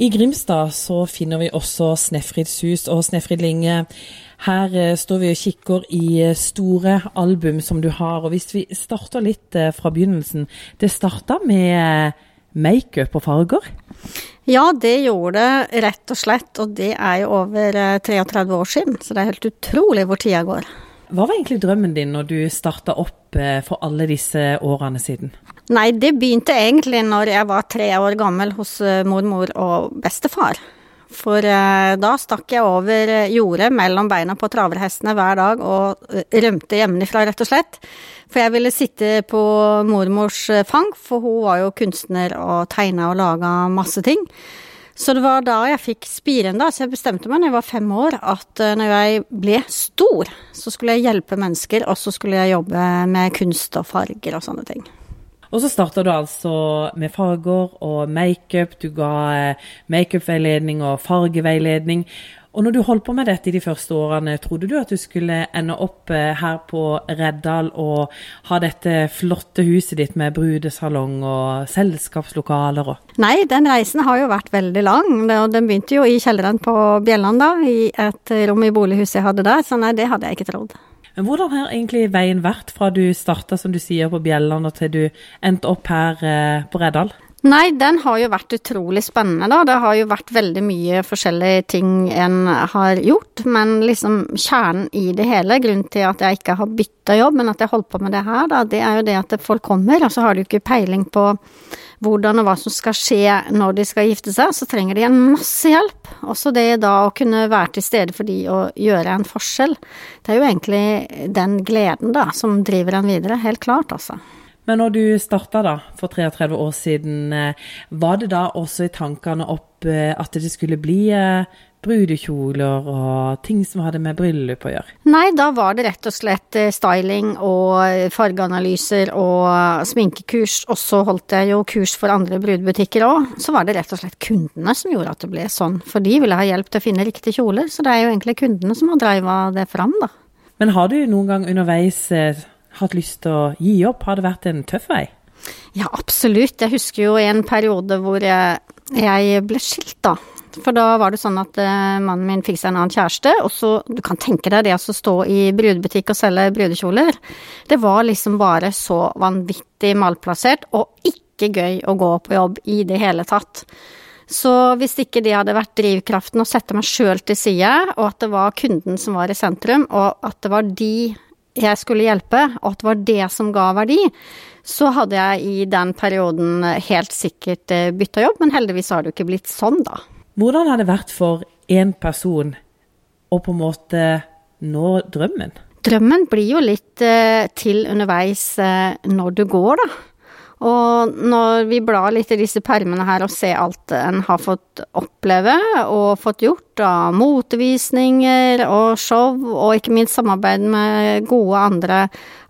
I Grimstad så finner vi også Snefrids hus og Snefrid Linge. Her eh, står vi og kikker i eh, store album som du har. og Hvis vi starter litt eh, fra begynnelsen. Det starta med makeup og farger? Ja, det gjorde det rett og slett. Og det er jo over 33 år siden, så det er helt utrolig hvor tida går. Hva var egentlig drømmen din når du starta opp for alle disse årene siden? Nei, det begynte egentlig når jeg var tre år gammel hos eh, mormor og bestefar. For eh, da stakk jeg over eh, jordet mellom beina på traverhestene hver dag og eh, rømte hjemmefra, rett og slett. For jeg ville sitte på mormors eh, fang, for hun var jo kunstner og tegna og laga masse ting. Så det var da jeg fikk spiren, da. Så jeg bestemte meg når jeg var fem år at når jeg ble stor, så skulle jeg hjelpe mennesker, og så skulle jeg jobbe med kunst og farger og sånne ting. Og så starta du altså med farger og makeup. Du ga eh, makeupveiledning og fargeveiledning. Og når du holdt på med dette i de første årene, trodde du at du skulle ende opp eh, her på Reddal og ha dette flotte huset ditt med brudesalong og selskapslokaler og Nei, den reisen har jo vært veldig lang. Den begynte jo i kjelleren på Bjelland, da. I et rom i bolighuset jeg hadde der. Så nei, det hadde jeg ikke trodd. Men hvordan har egentlig veien vært fra du starta, som du sier, på Bjelland og til du endte opp her eh, på Reddal? Nei, den har jo vært utrolig spennende, da. Det har jo vært veldig mye forskjellige ting en har gjort. Men liksom kjernen i det hele, grunnen til at jeg ikke har bytta jobb, men at jeg holdt på med det her, da, det er jo det at folk kommer, og så har du ikke peiling på hvordan og hva som skal skje når de skal gifte seg, så trenger de en masse hjelp. Også det da å kunne være til stede for de og gjøre en forskjell. Det er jo egentlig den gleden da som driver en videre, helt klart, altså. Men når du starta da, for 33 år siden, eh, var det da også i tankene opp eh, at det skulle bli eh, brudekjoler og ting som hadde med bryllup å gjøre? Nei, da var det rett og slett styling og fargeanalyser og sminkekurs, og så holdt jeg jo kurs for andre brudebutikker òg. Så var det rett og slett kundene som gjorde at det ble sånn, for de ville ha hjelp til å finne riktige kjoler, så det er jo egentlig kundene som har dreiva det fram, da. Men har du noen gang underveis hatt lyst til å gi opp, har det vært en tøff vei? Ja, absolutt. Jeg husker jo en periode hvor jeg, jeg ble skilt, da. For da var det sånn at uh, mannen min fikk seg en annen kjæreste, og så Du kan tenke deg det å stå i brudebutikk og selge brudekjoler. Det var liksom bare så vanvittig malplassert, og ikke gøy å gå på jobb i det hele tatt. Så hvis ikke det hadde vært drivkraften å sette meg sjøl til side, og at det var kunden som var i sentrum, og at det var de jeg skulle hjelpe, og at det var det som ga verdi, så hadde jeg i den perioden helt sikkert eh, bytta jobb, men heldigvis har det jo ikke blitt sånn, da. Hvordan har det vært for én person å på en måte nå drømmen? Drømmen blir jo litt eh, til underveis eh, når du går, da. Og når vi blar litt i disse permene her og ser alt en har fått oppleve og fått gjort av motevisninger og show, og ikke minst samarbeid med gode andre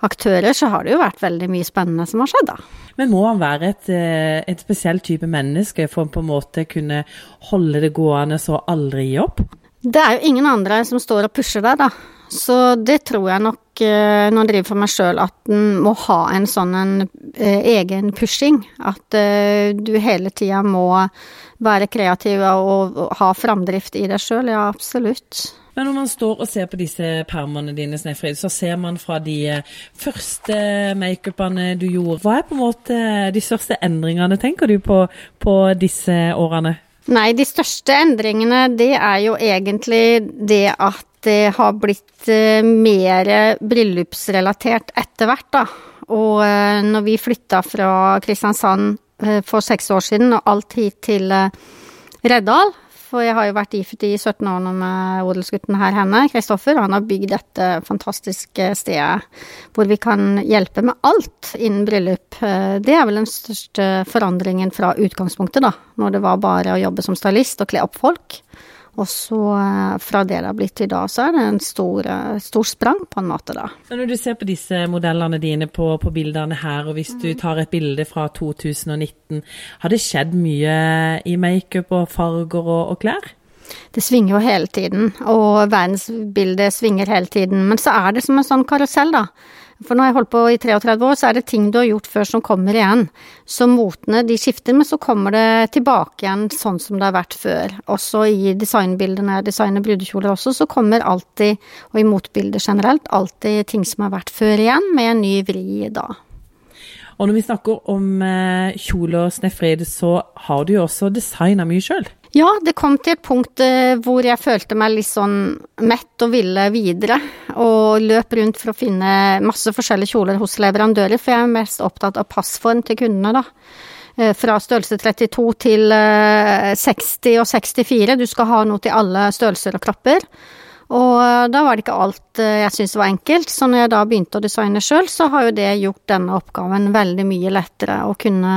aktører, så har det jo vært veldig mye spennende som har skjedd, da. Men må han være et, eh, et spesiell type menneske for å på en måte kunne holde det gående så aldri gi opp? Det er jo ingen andre som står og pusher deg, da. Så det tror jeg nok når jeg driver for meg sjøl, at en må ha en sånn en eh, egen pushing. At eh, du hele tida må være kreativ og ha framdrift i deg sjøl. Ja, absolutt. Men når man står og ser på disse permene dine, Snefrid, så ser man fra de første makeupene du gjorde. Hva er på en måte de største endringene, tenker du, på, på disse årene? Nei, de største endringene, det er jo egentlig det at det har blitt uh, mer bryllupsrelatert etter hvert, da. Og uh, når vi flytta fra Kristiansand uh, for seks år siden og alt hit til Reddal For jeg har jo vært gift i 17 år nå med odelsgutten her henne, Kristoffer. Og han har bygd dette fantastiske stedet hvor vi kan hjelpe med alt innen bryllup. Det er vel den største forandringen fra utgangspunktet, da. Når det var bare å jobbe som stylist og kle opp folk. Og så eh, fra det det har blitt til da, så er det en stor, eh, stor sprang, på en måte, da. Men når du ser på disse modellene dine på, på bildene her, og hvis du mm. tar et bilde fra 2019, har det skjedd mye i makeup og farger og, og klær? Det svinger jo hele tiden, og verdensbildet svinger hele tiden. Men så er det som en sånn karusell, da. For når jeg holdt på i 33 år, så er det ting du har gjort før som kommer igjen. Så motene de skifter, men så kommer det tilbake igjen sånn som det har vært før. Også i designbildene, jeg designer brudekjoler også, så kommer alltid, og i motbilder generelt, alltid ting som har vært før igjen, med en ny vri da. Og når vi snakker om kjoler, Snefrid, så har du jo også designa mye sjøl? Ja, det kom til et punkt eh, hvor jeg følte meg litt sånn mett og ville videre. Og løp rundt for å finne masse forskjellige kjoler hos leverandører, for jeg er mest opptatt av passform til kundene, da. Eh, fra størrelse 32 til 60 og 64. Du skal ha noe til alle størrelser og kropper. Og eh, da var det ikke alt eh, jeg syntes var enkelt, så når jeg da begynte å designe sjøl, så har jo det gjort denne oppgaven veldig mye lettere. Å kunne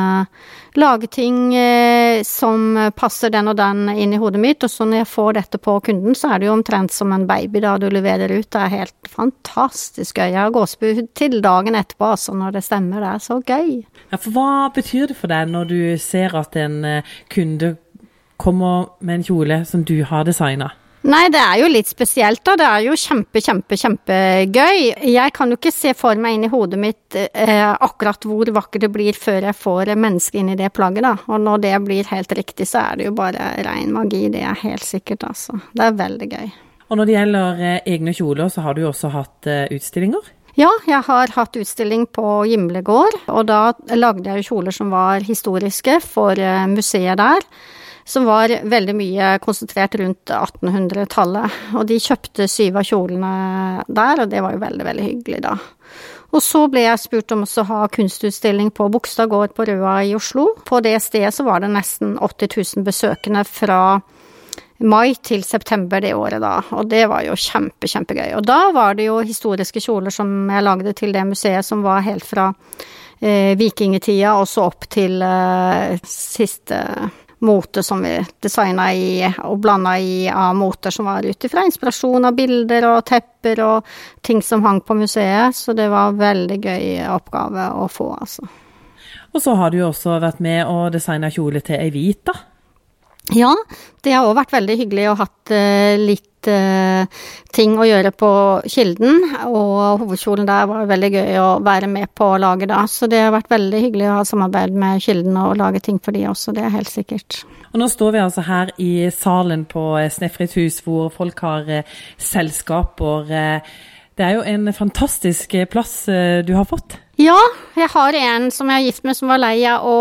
lage ting eh, som passer den og den inn i hodet mitt, og så når jeg får dette på kunden, så er det jo omtrent som en baby da du leverer ut. Det er helt fantastisk gøy. Jeg har gåsehud til dagen etterpå, altså, når det stemmer. Det er så gøy. Ja, for hva betyr det for deg når du ser at en kunde kommer med en kjole som du har designa? Nei, det er jo litt spesielt, da. Det er jo kjempe, kjempe, kjempegøy. Jeg kan jo ikke se for meg inn i hodet mitt eh, akkurat hvor vakkert det blir før jeg får mennesket inn i det plagget, da. Og når det blir helt riktig, så er det jo bare rein magi. Det er helt sikkert, altså. Det er veldig gøy. Og når det gjelder eh, egne kjoler, så har du jo også hatt eh, utstillinger? Ja, jeg har hatt utstilling på Gimlegård, og da lagde jeg jo kjoler som var historiske for eh, museet der som var veldig mye konsentrert rundt 1800-tallet. Og de kjøpte syv av kjolene der, og det var jo veldig, veldig hyggelig, da. Og så ble jeg spurt om å ha kunstutstilling på Bogstad gård på Røa i Oslo. På det stedet så var det nesten 80 000 besøkende fra mai til september det året, da. Og det var jo kjempe, kjempegøy. Og da var det jo historiske kjoler som jeg lagde til det museet, som var helt fra eh, vikingtida og så opp til eh, siste mote som vi designa i og blanda i av moter som var ut ifra inspirasjon av bilder og tepper og ting som hang på museet, så det var en veldig gøy oppgave å få, altså. Og så har du jo også vært med og designa kjole til ei hvit, da? Ja, det har òg vært veldig hyggelig å hatt uh, litt uh, ting å gjøre på Kilden. Og hovedkjolen der var veldig gøy å være med på å lage da. Så det har vært veldig hyggelig å ha samarbeid med Kilden og lage ting for de også, det er helt sikkert. Og nå står vi altså her i salen på Snefrit hus hvor folk har uh, selskaper. Det er jo en fantastisk plass du har fått. Ja, jeg har en som jeg er gift med som var lei av å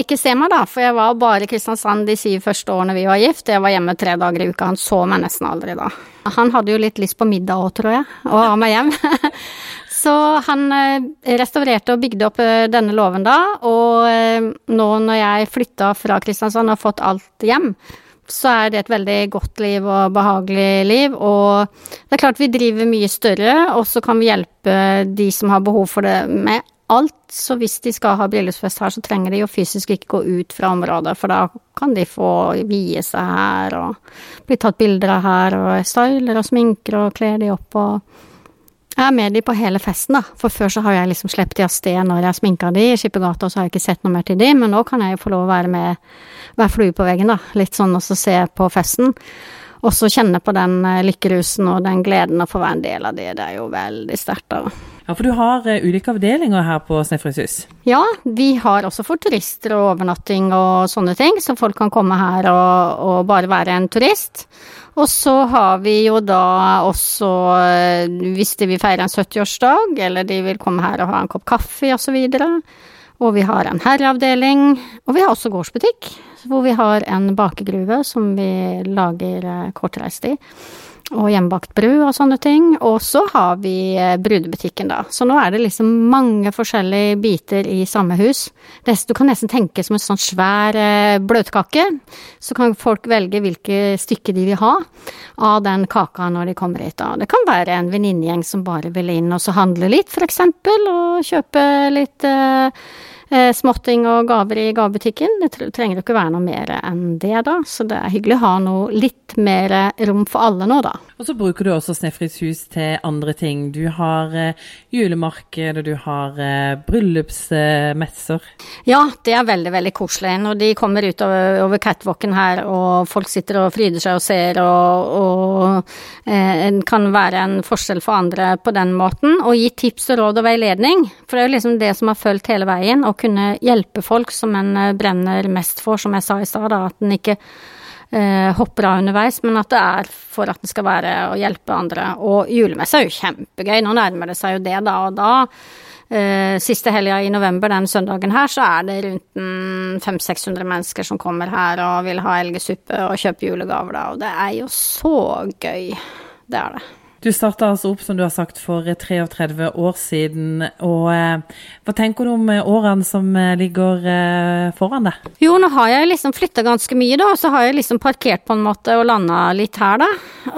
ikke se meg, da. For jeg var bare i Kristiansand de syv første årene vi var gift. Jeg var hjemme tre dager i uka. Han så meg nesten aldri da. Han hadde jo litt lyst på middag òg, tror jeg, og ha meg hjem. Så han eh, restaurerte og bygde opp eh, denne låven da, og eh, nå når jeg flytta fra Kristiansand og har fått alt hjem, så er det et veldig godt liv og behagelig liv. Og det er klart vi driver mye større, og så kan vi hjelpe de som har behov for det med alt. Så hvis de skal ha bryllupsfest her, så trenger de jo fysisk ikke gå ut fra området, for da kan de få vie seg her og bli tatt bilder av her, og styler og sminker og kler de opp og jeg er med de på hele festen, da. For før så har jeg liksom sluppet de av sted når jeg sminka de i Skippergata, og så har jeg ikke sett noe mer til de, men nå kan jeg jo få lov å være med, være flue på veggen, da. Litt sånn også se på festen. Og så kjenne på den eh, lykkerusen og den gleden å få være en del av det. Det er jo veldig sterkt. Ja, for du har uh, ulike avdelinger her på Snefrøyshus? Ja, vi har også for turister og overnatting og sånne ting, så folk kan komme her og, og bare være en turist. Og så har vi jo da også, eh, hvis de vil feire en 70-årsdag, eller de vil komme her og ha en kopp kaffe osv. Og, og vi har en herreavdeling, og vi har også gårdsbutikk, hvor vi har en bakegruve som vi lager eh, kortreist i og hjemmebakt brød og sånne ting. Og så har vi eh, brudebutikken, da. Så nå er det liksom mange forskjellige biter i samme hus. Du kan nesten tenke som en sånn svær eh, bløtkake. Så kan folk velge hvilke stykker de vil ha av den kaka når de kommer hit. Da. Det kan være en venninnegjeng som bare vil inn og så handle litt, for eksempel, og kjøpe litt eh, småtting og gaver i gavebutikken. Det trenger jo ikke være noe mer enn det, da. Så det er hyggelig å ha noe litt mer rom for alle nå, da. Og så bruker du også Snefrids hus til andre ting. Du har eh, julemarked, og du har eh, bryllupsmesser. Ja, det er veldig, veldig koselig. Når de kommer ut over, over catwalken her, og folk sitter og fryder seg og ser, og, og eh, kan være en forskjell for andre på den måten. Og gi tips og råd og veiledning. For det er jo liksom det som har fulgt hele veien, å kunne hjelpe folk som en eh, brenner mest for, som jeg sa i stad, at en ikke eh, hopper av underveis, men at det er for at det skal være å hjelpe andre. Og julemesse er jo kjempegøy, nå nærmer det seg jo det, da. Og da, eh, siste helga i november, den søndagen her, så er det rundt 500-600 mennesker som kommer her og vil ha elgesuppe og kjøpe julegaver, da. Og det er jo så gøy. Det er det. Du starta altså opp, som du har sagt, for 33 år siden. Og eh, hva tenker du om eh, årene som eh, ligger eh, foran deg? Jo, nå har jeg liksom flytta ganske mye, da. Og så har jeg liksom parkert på en måte og landa litt her, da.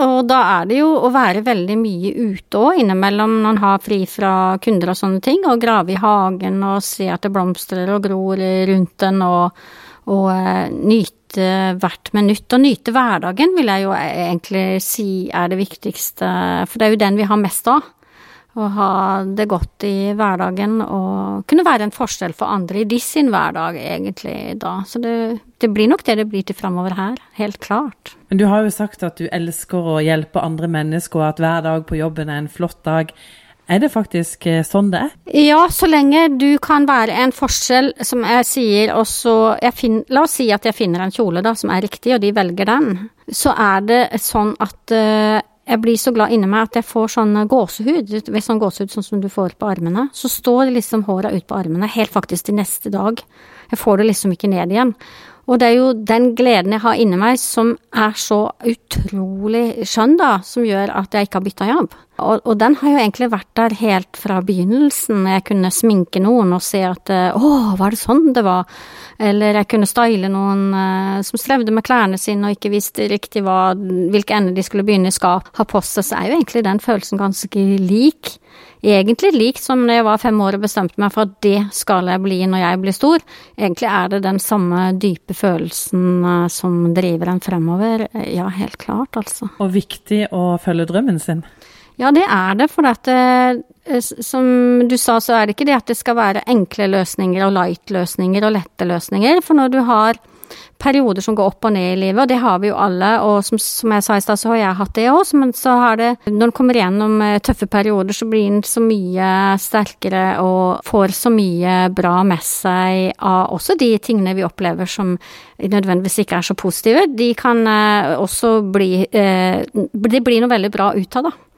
Og da er det jo å være veldig mye ute òg, innimellom når en har fri fra kunder og sånne ting. Og grave i hagen og se at det blomstrer og gror rundt den, og, og eh, nyte hvert minutt. Og nyte hverdagen, vil jeg jo egentlig si er det viktigste, for det er jo den vi har mest av. Å ha det godt i hverdagen og kunne være en forskjell for andre i de sin hverdag, egentlig, da. Så det, det blir nok det det blir til framover her, helt klart. Men du har jo sagt at du elsker å hjelpe andre mennesker, og at hver dag på jobben er en flott dag. Er det faktisk eh, sånn det er? Ja, så lenge du kan være en forskjell, som jeg sier, og så La oss si at jeg finner en kjole da, som er riktig, og de velger den. Så er det sånn at uh, jeg blir så glad inni meg at jeg får sånn gåsehud, sånn gåsehud sånn som du får på armene. Så står liksom håra ut på armene helt faktisk til neste dag. Jeg får det liksom ikke ned igjen. Og det er jo den gleden jeg har inni meg som er så utrolig skjønn, da, som gjør at jeg ikke har bytta jobb. Og, og, den har jo egentlig vært der helt fra begynnelsen. Jeg kunne sminke noen og se at å, var det sånn det var? Eller jeg kunne style noen uh, som strevde med klærne sine og ikke visste riktig hva, hvilke ender de skulle begynne i skap, ha på seg. Så er jo egentlig den følelsen ganske lik egentlig likt som da jeg var fem år og bestemte meg for at det skal jeg bli når jeg blir stor. Egentlig er det den samme dype følelsen eh, som driver en fremover. Ja, helt klart, altså. Og viktig å følge drømmen sin? Ja, det er det. For at eh, som du sa, så er det ikke det at det skal være enkle løsninger og light-løsninger og lette løsninger. For når du har perioder som går opp og ned i livet, og det har vi jo alle. Og som, som jeg sa i stad, så har jeg hatt det òg, men så har det Når en kommer gjennom eh, tøffe perioder, så blir en så mye sterkere og får så mye bra med seg av også de tingene vi opplever som nødvendigvis ikke er så positive. De kan eh, også bli Det blir noe veldig bra ut av, da.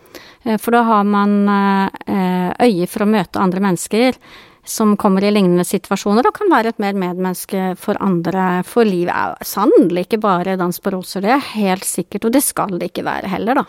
For da har man øye for å møte andre mennesker som kommer i lignende situasjoner og kan være et mer medmenneske for andre. For livet er sannelig ikke bare dans på roser, det er helt sikkert, og det skal det ikke være heller, da.